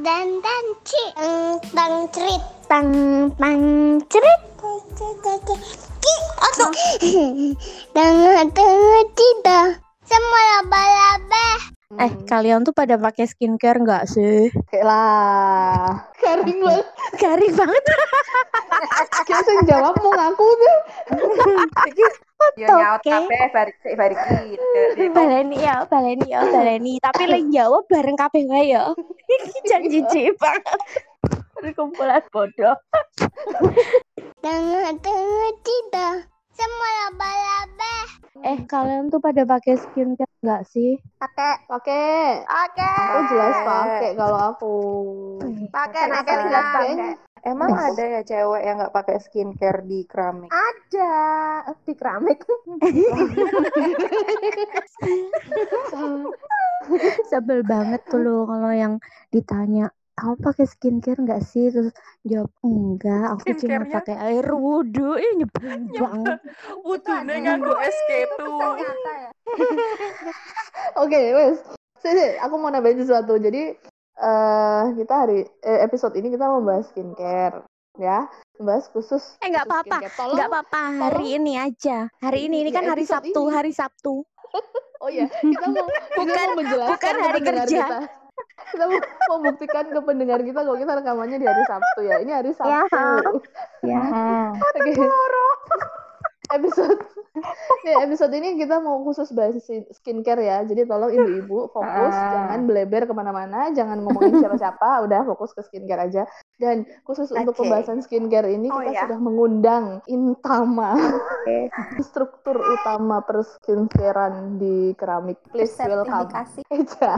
dan dan ci. Tang cerit tang tang cerit ki atau tengah tengah tidak semua laba-laba Eh, kalian tuh pada pakai skincare nggak sih? Kayak lah. Garing banget. Garing banget. Kayak sing jawab mau ngaku tuh. Yo nyaut Oke. kabeh barik sik barik iki. baleni ya, baleni ya, baleni. Tapi lagi jawab bareng kabeh wae ya. Jangan jijik banget. Ini kumpulan bodoh. tengah tengah tidak semua Eh, kalian tuh pada pakai skincare nggak sih? Pakai. Pakai. Oke. Aku jelas pakai kalau aku. Pakai Kenapa pakai nggak pakai. pakai? Emang ada ya cewek yang nggak pakai skincare di keramik? Ada di keramik. Sebel banget tuh loh kalau yang ditanya kamu pakai skincare nggak sih terus jawab enggak aku cuma pakai air wudhu ini nyebelin banget Wudune nganggo SK2. Ternyata ya. Oke, wes. Sini, aku mau nambahin sesuatu. Jadi eh kita hari eh, episode ini kita membahas skincare, ya. Membahas khusus eh nggak apa-apa nggak apa-apa hari ini aja hari ini ini kan hari Sabtu ini. hari Sabtu Oh iya, kita mau kita Bukan- mau menjelaskan bukan hari kerja. kita. Kita mau membuktikan ke pendengar kita kalau kita rekamannya di hari Sabtu ya. Ini hari Sabtu. ya Oke. episode nih episode ini kita mau khusus bahas skincare ya. Jadi tolong ibu-ibu fokus, Ah. jangan beleber ke mana-mana, jangan ngomongin siapa-siapa, udah fokus ke skincare aja. Dan khusus untuk Oke. pembahasan skincare ini Oh, kita ya. sudah mengundang Intama, instruktur utama perskincarean di keramik. Please welcome. Eja.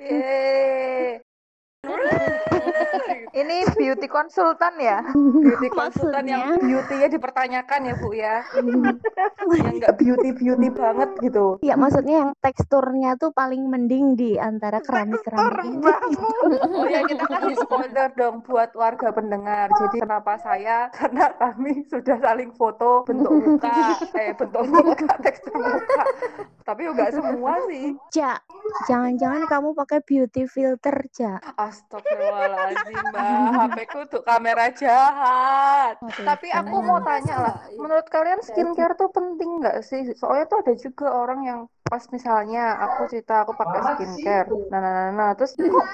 É, Ini beauty konsultan ya. Beauty konsultan yang beauty-nya dipertanyakan ya, Bu ya. yang nggak beauty-beauty banget gitu. ya maksudnya yang teksturnya tuh paling mending di antara keramik-keramik ini Oh ya, kita kasih spoiler dong buat warga pendengar. Jadi kenapa saya? Karena kami sudah saling foto bentuk muka, eh bentuk muka, tekstur muka. Tapi enggak semua sih. Ja jangan-jangan kamu pakai beauty filter Ja Astagfirullahaladzim, Mbak. HP ku untuk kamera jahat. Tapi aku mau tanya lah, menurut kalian skincare tuh penting nggak sih? Soalnya tuh ada juga orang yang pas misalnya aku cerita aku pakai skincare, nah nah nah, nah. terus kok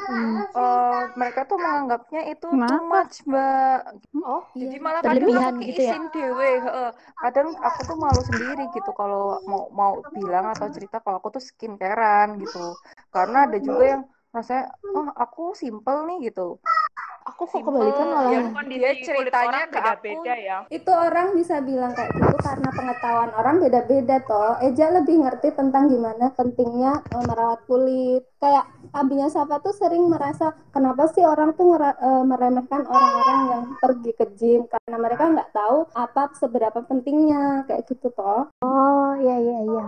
eh, mereka tuh menganggapnya itu too much, Mbak. Oh, Jadi malah kadang aku gitu ya? dewe, heeh. Kadang aku tuh malu sendiri gitu kalau mau mau bilang atau cerita kalau aku tuh skincarean gitu. Karena ada juga yang rasanya, oh aku simple nih gitu. aku kok Simple, kebalikan malah. ya. dia ceritanya ke aku. ya. itu orang bisa bilang kayak gitu karena pengetahuan orang beda-beda toh. Eja lebih ngerti tentang gimana pentingnya eh, merawat kulit. Kayak abinya Safa tuh sering merasa kenapa sih orang tuh ngera- eh, meremehkan orang-orang yang pergi ke gym? Karena mereka nggak tahu apa seberapa pentingnya kayak gitu toh. Oh ya ya ya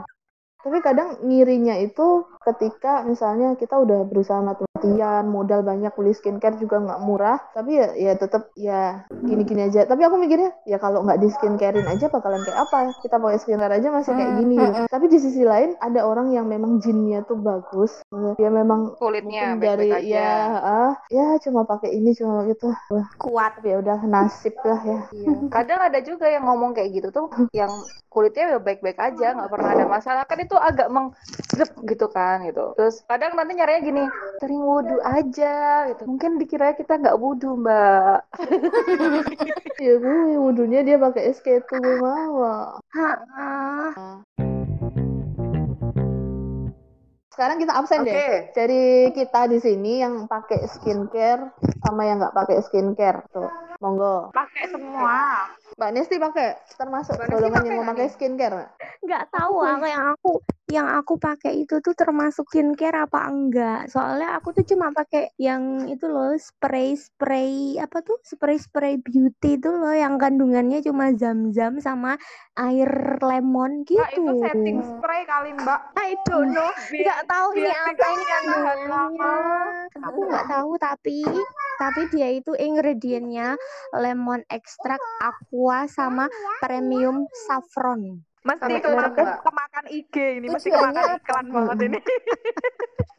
Tapi kadang ngirinya itu ketika misalnya kita udah berusaha mati-matian, modal banyak beli skincare juga nggak murah, tapi ya ya tetap ya gini-gini aja. Tapi aku mikirnya ya kalau nggak di skincarein aja bakalan kayak apa? Kita pakai skincare aja masih kayak gini. Tapi di sisi lain ada orang yang memang jinnya tuh bagus, dia memang kulitnya dari baik-baik aja. ya ah, ya cuma pakai ini cuma gitu. Wah, Kuat. ya udah nasib lah ya. Iya. Kadang ada juga yang ngomong kayak gitu tuh, yang kulitnya udah baik-baik aja, nggak pernah ada masalah. Kan itu agak menggrep gitu kan gitu. Terus kadang nanti nyarinya gini, sering wudhu aja gitu. Mungkin dikira kita nggak wudhu mbak. Ya gue wudhunya dia pakai SK2 gue mau. Sekarang kita absen Oke. deh. Jadi kita di sini yang pakai skincare sama yang nggak pakai skincare. Tuh, monggo. Pakai semua. Mbak Nesti pakai termasuk Mbak golongan yang mau nggak pakai nih? skincare nggak? tahu aku yang aku yang aku pakai itu tuh termasuk skincare apa enggak soalnya aku tuh cuma pakai yang itu loh spray spray apa tuh spray spray beauty itu loh yang kandungannya cuma zam-zam sama air lemon gitu Mbak, itu setting spray kali mbak. I don't know nggak tahu ini apa ini kandungannya aku nggak tahu tapi tapi dia itu ingredientnya lemon extract aqua sama premium saffron. Mesti Sampai kemakan, IG ini, mesti kemakan iklan banget ini.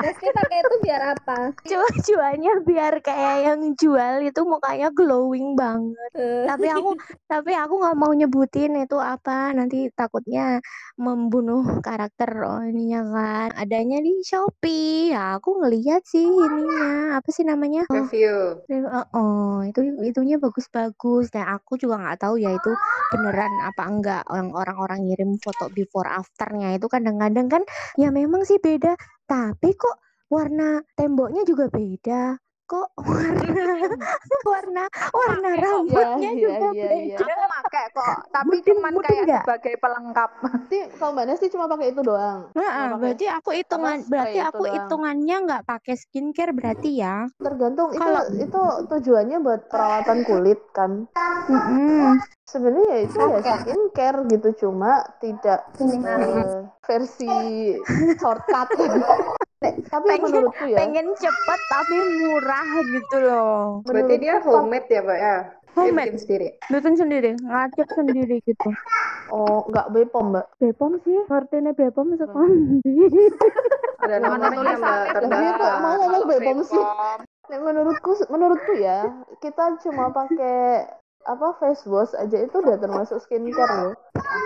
Rizky pakai itu biar apa? Tujuannya biar kayak yang jual itu mukanya glowing banget. Eh, Tapi aku tapi aku nggak mau nyebutin itu apa nanti takutnya membunuh karakter oh, ininya kan. Adanya di Shopee. Ya aku ngeliat sih ininya apa sih namanya? Oh, Review. oh, oh, itu itunya bagus-bagus. Dan aku juga nggak tahu ya itu beneran apa enggak yang orang-orang ngirim foto before afternya itu kadang-kadang kan ya memang sih beda. Tapi kok warna temboknya juga beda. Kok warna warna warna kok. rambutnya Iya, juga iya, beda. iya. Aku pakai kok, tapi cuman mudeng kayak nggak? sebagai pelengkap. Berarti kalau Mbak Nesti cuma pakai itu doang. Heeh, pakai berarti aku hitungan spray berarti itu aku doang. hitungannya nggak pakai skincare berarti ya. Tergantung itu Kalau- itu tujuannya buat perawatan kulit kan. Mm-mm. Sebenarnya ya itu ya Oke. skincare gitu cuma tidak eh, versi shortcut. Tapi Pengen- menurutku ya, Pengen cepet tapi murah gitu loh. Berarti dia homemade ya, Mbak ya? Homemade. bikin sendiri. Bikin sendiri, ngacep sendiri gitu. oh nggak Bepom mbak. Bepom sih, ngertinya Bepom. Ada namanya, Mbak, tulisannya terdaftar. Lah, dia kok mau ngomong Bepom sih? Menurutku menurutku ya kita cuma pakai apa face wash aja itu udah termasuk skincare loh.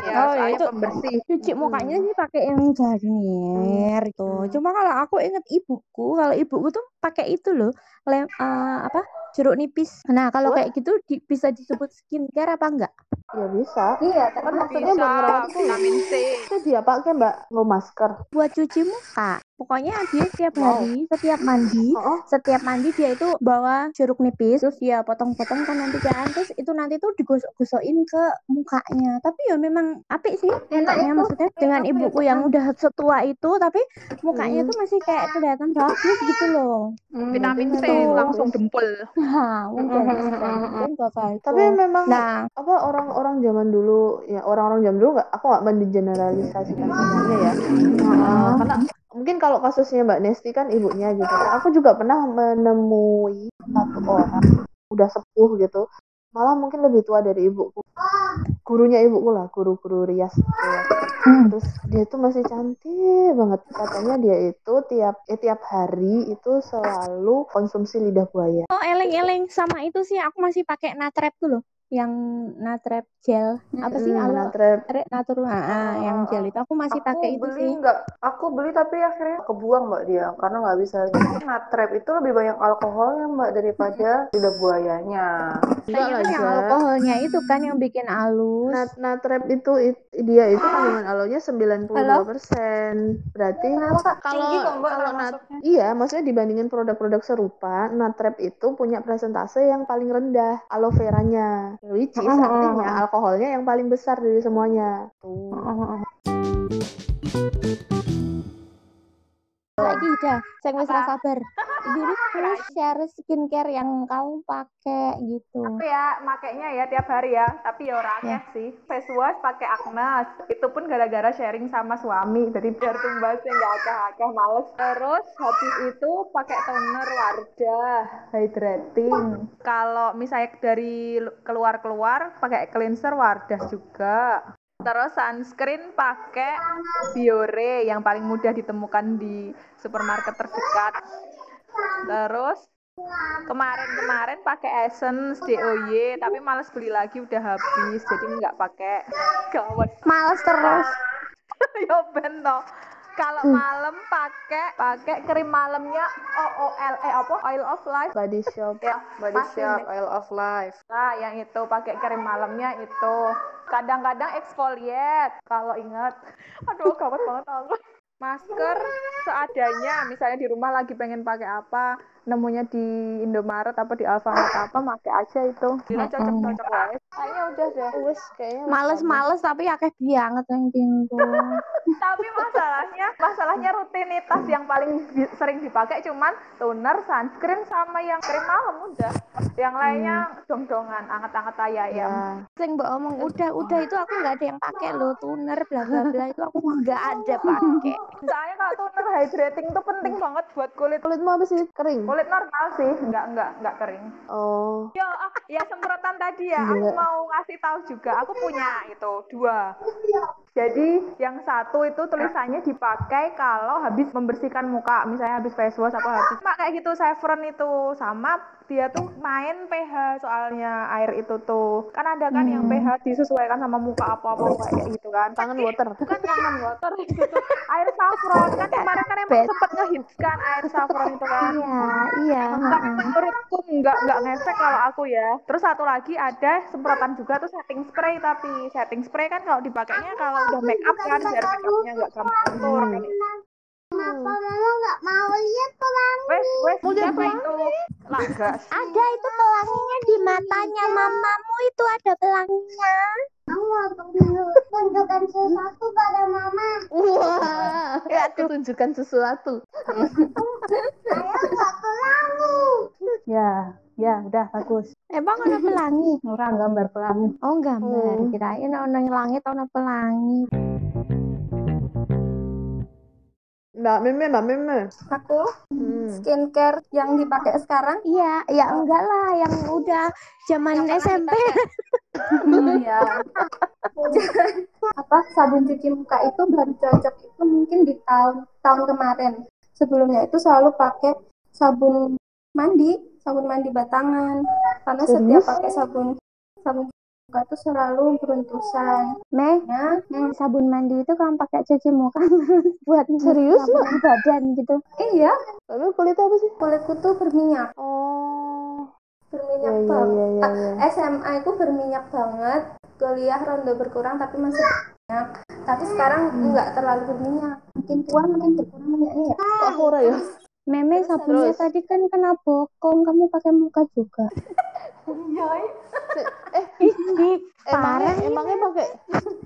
Ya, Oh, soalnya itu- pembersih. Cuci mukanya sih pakai yang Garnier itu. Hmm. Cuma kalau aku inget ibuku, kalau ibuku tuh pakai itu loh, lem eh, apa? Jeruk nipis. Nah, kalau kayak gitu di- bisa disebut skincare apa enggak? Ya bisa. Iya, Kan termasuk. maksudnya buat ngerawat vitamin C. Itu dia pakai mbak nggak masker. Buat cuci muka. Pokoknya dia setiap hari, setiap mandi, Oh, setiap mandi dia itu bawa jeruk nipis terus dia potong-potong kan nanti kan terus itu nanti tuh digosok-gosokin ke mukanya tapi ya memang apik sih enaknya maksudnya dengan ibuku yang Kak? udah setua itu tapi mukanya Hmm. tuh masih kayak kelihatan bagus gitu loh Hmm, Vitamin C langsung dempul. Nah mungkin bakal tapi memang nah. apa orang-orang zaman dulu ya orang-orang zaman dulu nggak aku nggak mengeneralisasikan semuanya ya. Uh, karena mungkin kalau kasusnya Mbak Nesti kan ibunya gitu. Aku juga pernah menemui satu orang udah sepuh gitu. Malah mungkin lebih tua dari ibuku gurunya ibuku lah guru-guru rias gitu ya. Hmm. terus dia tuh masih cantik banget katanya dia itu tiap eh, tiap hari itu selalu konsumsi lidah buaya oh eleng-eleng sama itu sih aku masih pakai natrep tuh loh yang natrep gel apa sih Hmm, alo natrep Re- natur ah, ah, yang gel itu aku masih Aku pakai itu beli sih nggak, aku beli tapi akhirnya kebuang mbak dia karena nggak bisa. Natrep itu lebih banyak alkoholnya mbak daripada lidah buayanya. enggak lah Kayaknya yang Ja. alkoholnya itu kan yang bikin halus. Nat natrep itu it- dia itu kandungan alonya 92%. Berarti Kenapa kak? kalau Tinggi kok mbak kalau kalau nat masuknya. iya, maksudnya dibandingin produk-produk serupa, natrep itu punya presentase yang paling rendah aloe veranya. Which is artinya alkoholnya yang paling besar dari semuanya. Tuh. Lagi dah, saya wis ra sabar. Dulu terus share skincare yang kamu pakai gitu. Tapi ya makainya ya tiap hari ya. Tapi ya ora akeh sih. Face wash pakai Agnes. Itu pun gara-gara sharing sama suami. Jadi biar tumbasnya nggak akeh-akeh males. Terus habis itu pakai toner Wardah hydrating. Kalau misalnya dari lu- keluar-keluar pakai cleanser Wardah juga. Terus sunscreen pakai Biore yang paling mudah ditemukan di supermarket terdekat. Terus kemarin-kemarin pakai Essence DOY tapi males beli lagi udah habis jadi nggak pakai gawat Males terus. yo bento kalau malam pakai pakai krim malamnya OOL eh apa Oil of Life Body shop. ya Body Shop. Oil of Life. nah yang itu pakai krim malamnya itu kadang-kadang exfoliate kalau ingat. Aduh gawat banget aku. Masker seadanya misalnya di rumah lagi pengen pakai apa nemunya di Indomaret apa di Alfamart apa pakai aja itu Bila cocok cocok wae kayaknya udah deh Wes kayaknya wes Males-males tapi akeh banget yang gitu. tapi masalahnya masalahnya rutinitas yang paling bi- sering dipakai cuman toner sunscreen sama yang krim malam udah yang lainnya dong-dongan anget-anget ya. ayam Sing mbak omong udah udah itu aku nggak ada yang pakai loh toner bla bla bla itu aku nggak ada pakai. soalnya kalau toner hydrating tuh penting banget buat kulit Kulitmu apa sih? Kering. Kulit normal sih nggak nggak nggak kering Oh. Yo, ya semprotan tadi ya. Gila. Aku mau ngasih tahu juga, aku punya itu dua. Jadi yang satu itu tulisannya dipakai kalau habis membersihkan muka, misalnya habis face wash atau habis mak kayak gitu saffron itu. Sama dia tuh main pH soalnya air itu tuh. Kan ada kan yang pH disesuaikan sama muka apa apa kayak gitu kan. Tangan water. bukan tangan water itu tuh air saffron. Kan kemarin kan emang sempet ngehits kan air saffron itu kan. Iya, iya. tapi menurutku nggak nggak ngefek kalau aku ya. Terus satu lagi ada semprotan juga tuh setting spray tapi setting spray kan kalau dipakainya kalau udah make up kan biar make upnya nggak gampang luntur kan Kenapa mama nggak mau lihat pelangi? wes wes siapa itu lagas Ada itu pelanginya di matanya mamamu itu ada pelanginya. Aku mau tunjukkan sesuatu pada mama. Wah, ya aku tunjukkan sesuatu. Saya nggak pelangi. Ya, ya udah bagus. Emang ada pelangi? Orang gambar pelangi. Oh, gambar. Hmm. Kirain ono langit ono pelangi. Mbak Meme, Mbak Meme. Aku Hmm. skincare yang dipakai sekarang Iya, ya enggak lah yang udah zaman Yang SMP. Hmm, ya. apa sabun cuci muka itu baru cocok itu mungkin di tahun tahun kemarin. Sebelumnya itu selalu pakai sabun mandi, sabun mandi batangan. Karena setiap Serius? pakai sabun sabun muka itu selalu beruntusan. Meh, Ya, hmm, sabun mandi itu kamu pakai cuci muka buat Serius, nyapuin badan gitu. iya, Meme kulitnya apa sih? kulitku tuh berminyak, Oh. berminyak Ya, ya, banget. ya, ya, ya. SMA itu berminyak banget, kuliah ronde berkurang tapi masih berminyak. Tapi sekarang enggak terlalu berminyak. Makin tua makin berkurang minyaknya ya. Ora ya? Meme sabunnya terus? tadi kan kena bokong, kamu pakai muka juga. Eh, Ih, emangnya emangnya pakai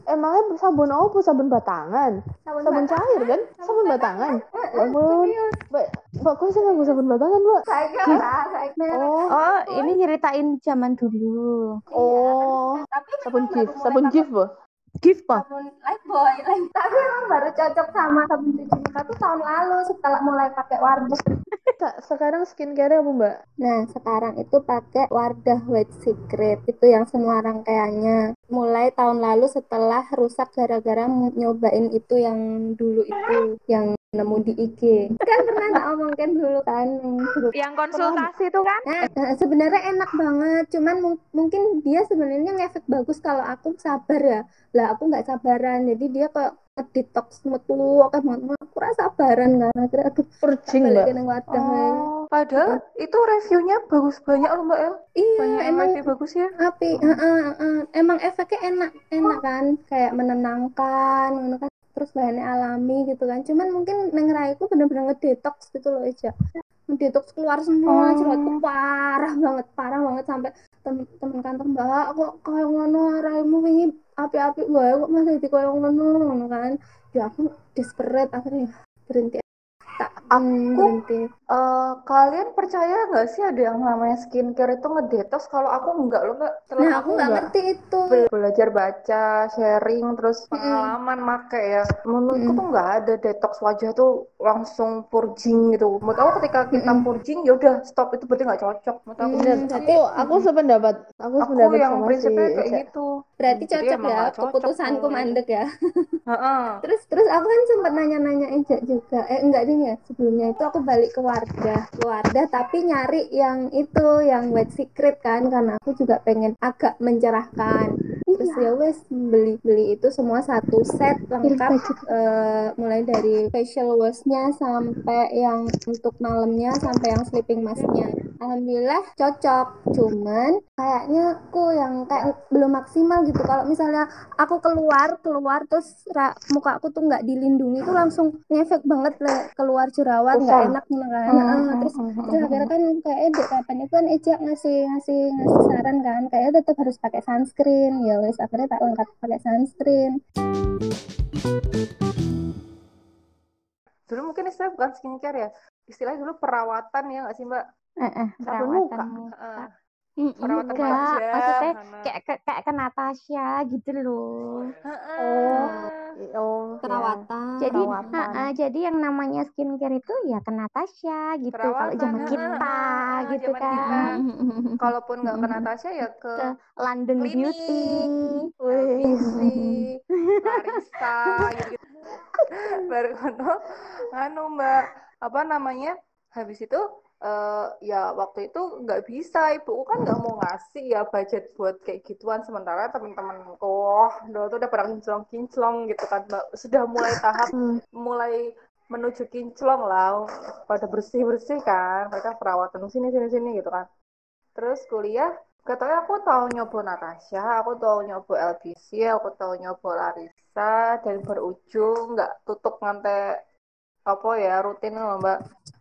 emangnya sabun apa? Sabun batangan. Sabun Sabun batangan. cair kan? Sabun batangan. Ya ampun. Mbak, Mbak kok sih nganggo sabun batangan, Mbak? Saya kira, saya kira. Oh. Oh, ini nyeritain zaman dulu. Oh. Tapi Sabun gift, baru sabun gift, Mbak. Gift pak? sabun lifebuoy Life- tapi emang baru cocok sama sabun cuci muka tuh tahun lalu setelah mulai pakai Wardah Sekarang skincare apa, Mbak? nah sekarang itu pakai Wardah White Secret itu yang semua rangkaiannya mulai tahun lalu setelah rusak gara-gara nyobain itu yang dulu itu yang nemu di IG kan pernah nggak omongin dulu kan yang konsultasi itu kan Nah, eh, sebenarnya enak banget, cuman mung- mungkin dia sebenarnya ngefek bagus kalau aku sabar ya. Lah aku nggak sabaran, jadi dia kayak ngedetox metu oke banget. Aku rasa sabaran kan. Akhirnya aduh Purging, Mbak. Oh, padahal itu reviewnya bagus banyak loh Mbak El. Iya, Banyak emang review bagus ya. api, heeh, heeh. emang efeknya enak, enak kan, kayak menenangkan, kan. Terus bahannya alami gitu kan. Cuman mungkin neng raiku bener-bener ngedetox gitu loh Eja. Ngedetox keluar semua, jerawatku parah banget, parah banget sampai tem- temen kantor mbak kok kayak ngono raimu wingi api-api wae kok masih di kayak ngono ngono kan. Ya aku desperate akhirnya berhenti hmm, berhenti. Eh, kalian percaya nggak sih ada yang namanya skincare itu ngedetox? Kalau aku nggak loh Mbak. Nah aku nggak ngerti itu. Be- belajar baca, sharing, terus pengalaman make ya. Menurutku tuh nggak ada detox wajah tuh langsung purging gitu. Menurut aku ketika kita purging ya udah stop itu berarti nggak cocok. Menurut aku berarti- Aku aku sependapat. Aku aku sependapat yang sama prinsipnya si kayak gitu. Berarti Jadi cocok ya nggak cocok keputusanku mandek ya. Terus terus aku kan sempat nanya-nanya Eja juga. Eh enggak ding ya. Sebelumnya itu aku balik ke Wardah, ke Wardah tapi nyari yang itu yang White Secret kan karena aku juga pengen agak mencerahkan. Terus ya wes beli beli itu semua satu set lengkap eh, mulai dari facial washnya sampai yang untuk malamnya sampai yang sleeping masknya. Alhamdulillah cocok. Cuman kayaknya aku yang kayak belum maksimal gitu. Kalau misalnya aku keluar keluar terus ra- muka aku tuh nggak dilindungi tuh langsung ngefek banget le keluar jerawat nggak enak gitu kan Heeh, terus terus akhirnya kan kayak dek kapan itu kan Eja ngasih ngasih ngasih saran kan kayaknya tetap harus pakai sunscreen ya wes akhirnya tak lengkap pakai sunscreen Dulu mungkin istilah bukan skincare ya. Istilahnya dulu perawatan ya nggak sih Mbak? Eh, eh, Sabun muka. perawatan muka. Heeh. Mm, Perawatan enggak, wajah, maksudnya mana. kayak kayak kayak ke Natasha gitu loh. Oh, oh, ya. Perawatan. Jadi, Perawatan. ha-ha, jadi yang namanya skincare itu ya ke Natasha gitu. Kalau zaman kita ha-ha, gitu zaman kan. kita. Kalaupun nggak ke Natasha ya ke Ke London. Beauty. LBC, Larissa gitu. Baru ngono, anu Mbak, apa namanya? Habis itu eh, ya waktu itu nggak bisa ibuku kan nggak mau ngasih ya budget buat kayak gituan sementara teman-temanku dulu tuh udah pada kinclong-kinclong gitu kan sudah mulai tahap Hmm. mulai menuju kinclong lah pada bersih-bersih kan mereka perawatan sini sini sini gitu kan. Terus kuliah katanya aku tahu nyoba Natasha aku tahu nyoba LBC aku tahu nyoba Larissa dan berujung nggak tutup ngantek apa ya rutin loh mbak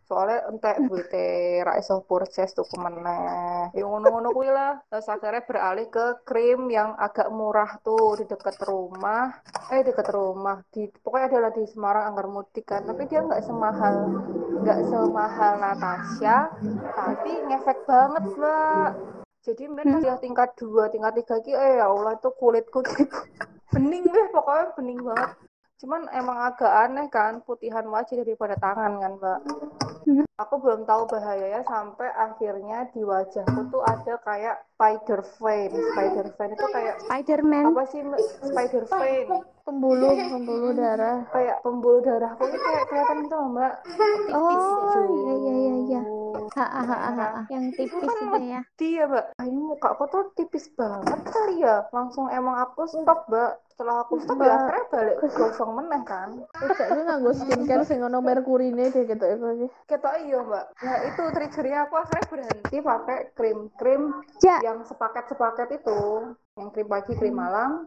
soalnya entek duite ra iso purchase tuku meneh ya ngono-ngono kuwi lah. Terus akhirnya beralih ke krim yang agak murah tuh di dekat rumah. Eh dekat rumah. Di pokoknya adalah di Semarang Anggar Mudik kan. Tapi dia nggak semahal nggak semahal Natasha tapi ngefek banget mbak. Jadi mbak Hmm. udah tingkat dua tingkat tiga ki eh ya Allah itu kulitku gitu bening deh pokoknya bening banget cuman emang agak aneh kan putihan wajah daripada tangan kan mbak aku belum tahu bahayanya sampai akhirnya di wajahku tuh ada kayak spider vein spider vein itu kayak Spiderman. apa sih spider vein Pembuluh, pembuluh darah. kayak pembuluh darahku ini kayak kelihatan gitu mbak Oh, iya iya iya iya. Ha, ha, ha, ha, ha. Yang tipis kan itu ya. dia mbak ah, ini mukaku tuh tipis banget kali ya langsung emang aku stop mbak setelah aku stop ya akhirnya balik gosong meneh kan. Cek gue nganggo skincare sing ono merkurine deh gitu ya iki. ketok iya mbak. Nah itu triggernya aku akhirnya berhenti pakai krim-krim Ja, yang sepaket-sepaket itu yang krim pagi krim malam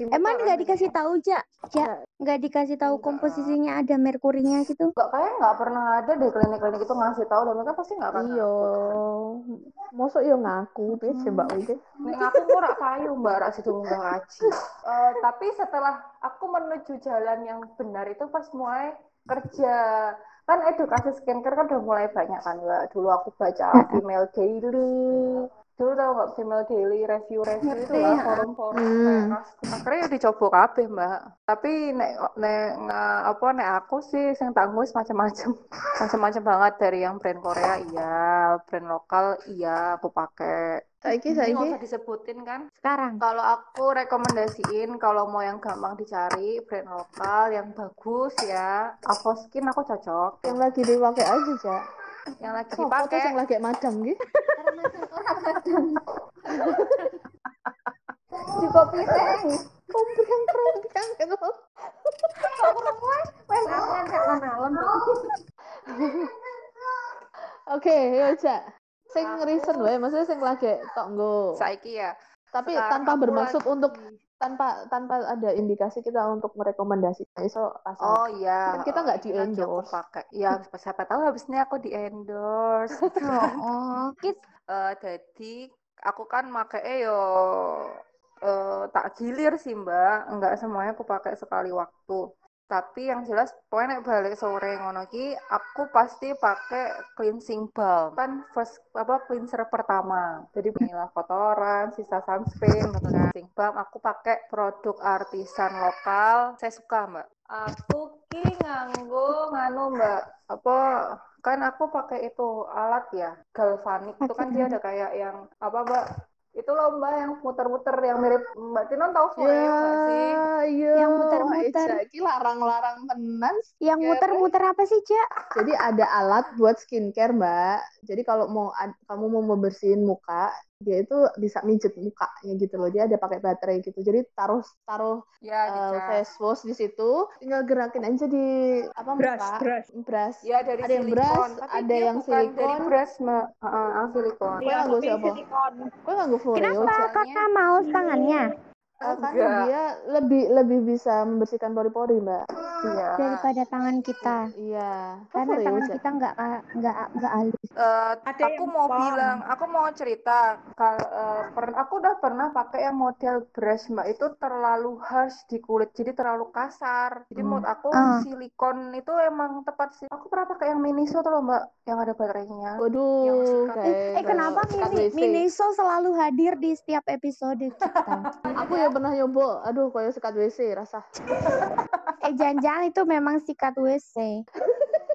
emang nggak dikasih tahu, Ja? Ja, nggak dikasih tahu Enggak. komposisinya ada merkurinya gitu. nggak kayak nggak pernah ada deh klinik-klinik itu ngasih tahu dan mereka pasti nggak akan Iya. Mosok yo ngaku piye sih Mbak iki? Nek aku kok rak payu mbak rak sido munggah ngaji. Eh, tapi setelah aku menuju jalan yang benar itu pas mulai kerja kan edukasi skincare kan udah mulai banyak kan mbak. Dulu aku baca Female Daily. Dulu tau nggak Female Daily review-review itu lah forum-forum Hmm. teras. Akhirnya ya dicoba kabeh mbak. Tapi nek nek nga- apa nek aku sih sing tak ngurus macam-macam. Macam-macam banget dari yang brand Korea iya, brand lokal iya aku pakai. Saiki Ini nggak saiki usah disebutin kan? Sekarang. Kalau aku rekomendasiin kalau mau yang gampang dicari brand lokal yang bagus ya, Avoskin aku cocok. yang lagi dipakai aja, Cak. Yang lagi Sopo tuh dipakai sing lagi madam ki? Di kopi teh. Kompreng-kompreng gitu. Wes aman kayak malam. Oke, yo Cak. Sing recent wae, maksudnya sing lagi tok nggo. saiki ya. Tapi tanpa bermaksud lagi- untuk tanpa tanpa ada indikasi kita untuk merekomendasikan iso asal Oh iya. Kan kita nggak ini lagi aku di-endorse. pakai. Ya siapa tahu habis ini aku di endorse. Oh, kit. Eh jadi aku kan pakai yo eh, tak gilir sih mbak, enggak semuanya aku pakai sekali waktu. Tapi yang jelas pokoknya nek balik sore ngono ki aku pasti pakai cleansing balm. Kan first apa cleanser pertama. Jadi inilah kotoran, sisa sunscreen gitu kan. Cleansing balm aku pakai produk artisan lokal. Saya suka, Mbak. Aku ki nganggo nganu, Mbak. Apa kan aku pakai itu alat ya, galvanik. Itu kan dia ada kayak yang apa, Mbak? Itu loh Mbak yang muter-muter yang mirip Mbak Tinon tahu Ya, Fleo nggak sih? iya. Yang muter-muter. Eja, iki larang-larang tenan. Yang muter-muter apa sih, Ja? Jadi ada alat buat skincare, Mbak. Jadi kalau mau kamu mau membersihin muka, dia itu bisa mijet mukanya gitu loh. Dia ada pakai baterai gitu. Jadi taruh taruh Ya, eh, dicas. face wash di situ, tinggal gerakin aja di apa Brush, muka, brush. brush. Ya dari Ada yang silikon, brush, tapi ada yang bukan dari silikon. brush, Mbak. Heeh, ah, silikon. Kowe nganggo tapi siapa? silikon. Gue nganggo Foreo, Kenapa kakak males tangannya? Kan Enggak. dia lebih lebih bisa membersihkan pori-pori, Mbak. Iya. daripada tangan kita. Iya. Karena Apa ya, tangan Uja? kita nggak nggak nggak halus. Eh, Ada aku yang mau pom. bilang, aku mau cerita. Kal per- aku udah pernah pakai yang model brush mbak itu terlalu harsh di kulit, jadi terlalu kasar. Jadi menurut aku Ah. silikon itu emang tepat sih. Aku pernah pakai yang Miniso tuh loh mbak, yang ada baterainya. Waduh, kayak Eh, eh kenapa Mini. Miniso selalu hadir di setiap episode kita? Aku ya pernah nyoba. Aduh, kayak sikat WC rasa. eh jangan-jangan itu memang sikat WC.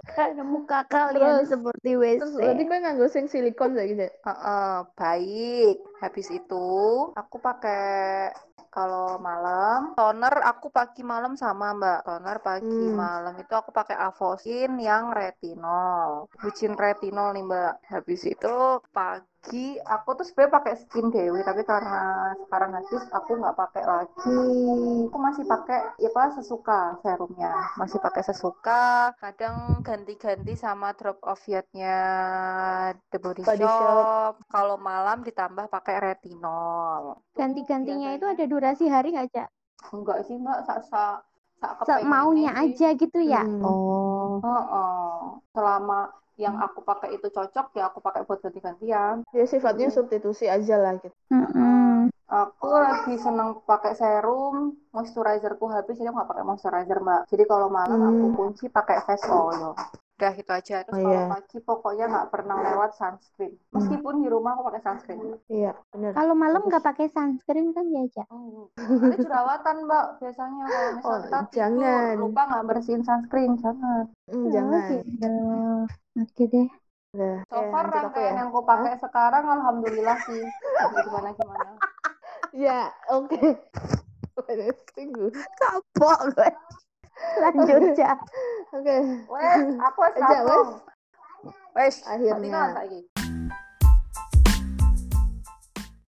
Karena muka kalian Terus- seperti Terus WC. berarti gue nganggo sing silikon kayak gitu. Heeh, baik. Habis itu aku pakai kalau malam toner aku pagi malam sama mbak toner pagi Hmm. malam itu aku pakai Avosin yang retinol bucin retinol nih mbak habis itu pagi aku tuh sebenarnya pakai skin dewi tapi karena sekarang habis aku nggak pakai lagi aku masih pakai ya apa sesuka serumnya masih pakai sesuka kadang ganti-ganti sama drop of yet-nya The Body, Body Shop. Shop. Kalau malam ditambah pakai retinol. Ganti-gantinya itu ada durasi hari nggak, Cak? Enggak sih mbak, sak sak sak Se- Maunya aja gitu ya? Hmm. Oh. Heeh. Selama yang aku pakai itu cocok ya aku pakai buat ganti-gantian. Ya sifatnya substitusi aja lah gitu. Mm-mm. Aku lagi seneng pakai serum, moisturizerku habis jadi aku nggak pakai moisturizer mbak. Jadi kalau malam aku Hmm. kunci pakai face oil. Udah itu aja. Terus Oh, kalau iya. pagi pokoknya nggak pernah lewat sunscreen. Meskipun di rumah aku pakai sunscreen. Iya, benar. Kalau malam nggak pakai sunscreen kan ya, Cak? Hmm. Nanti jerawatan mbak biasanya kalau misal Oh, kita tidur jangan. lupa nggak bersihin sunscreen jangan. Hmm, Oh, jangan. gitu. Oke deh. Udah. So Ya, far rangkaian ya. yang aku pakai sekarang alhamdulillah sih. Gimana gimana. Ya, oke. Tunggu. Kapok gue. Lanjut, Cak. Oke. Wes, aku wes. Wes, Akhirnya.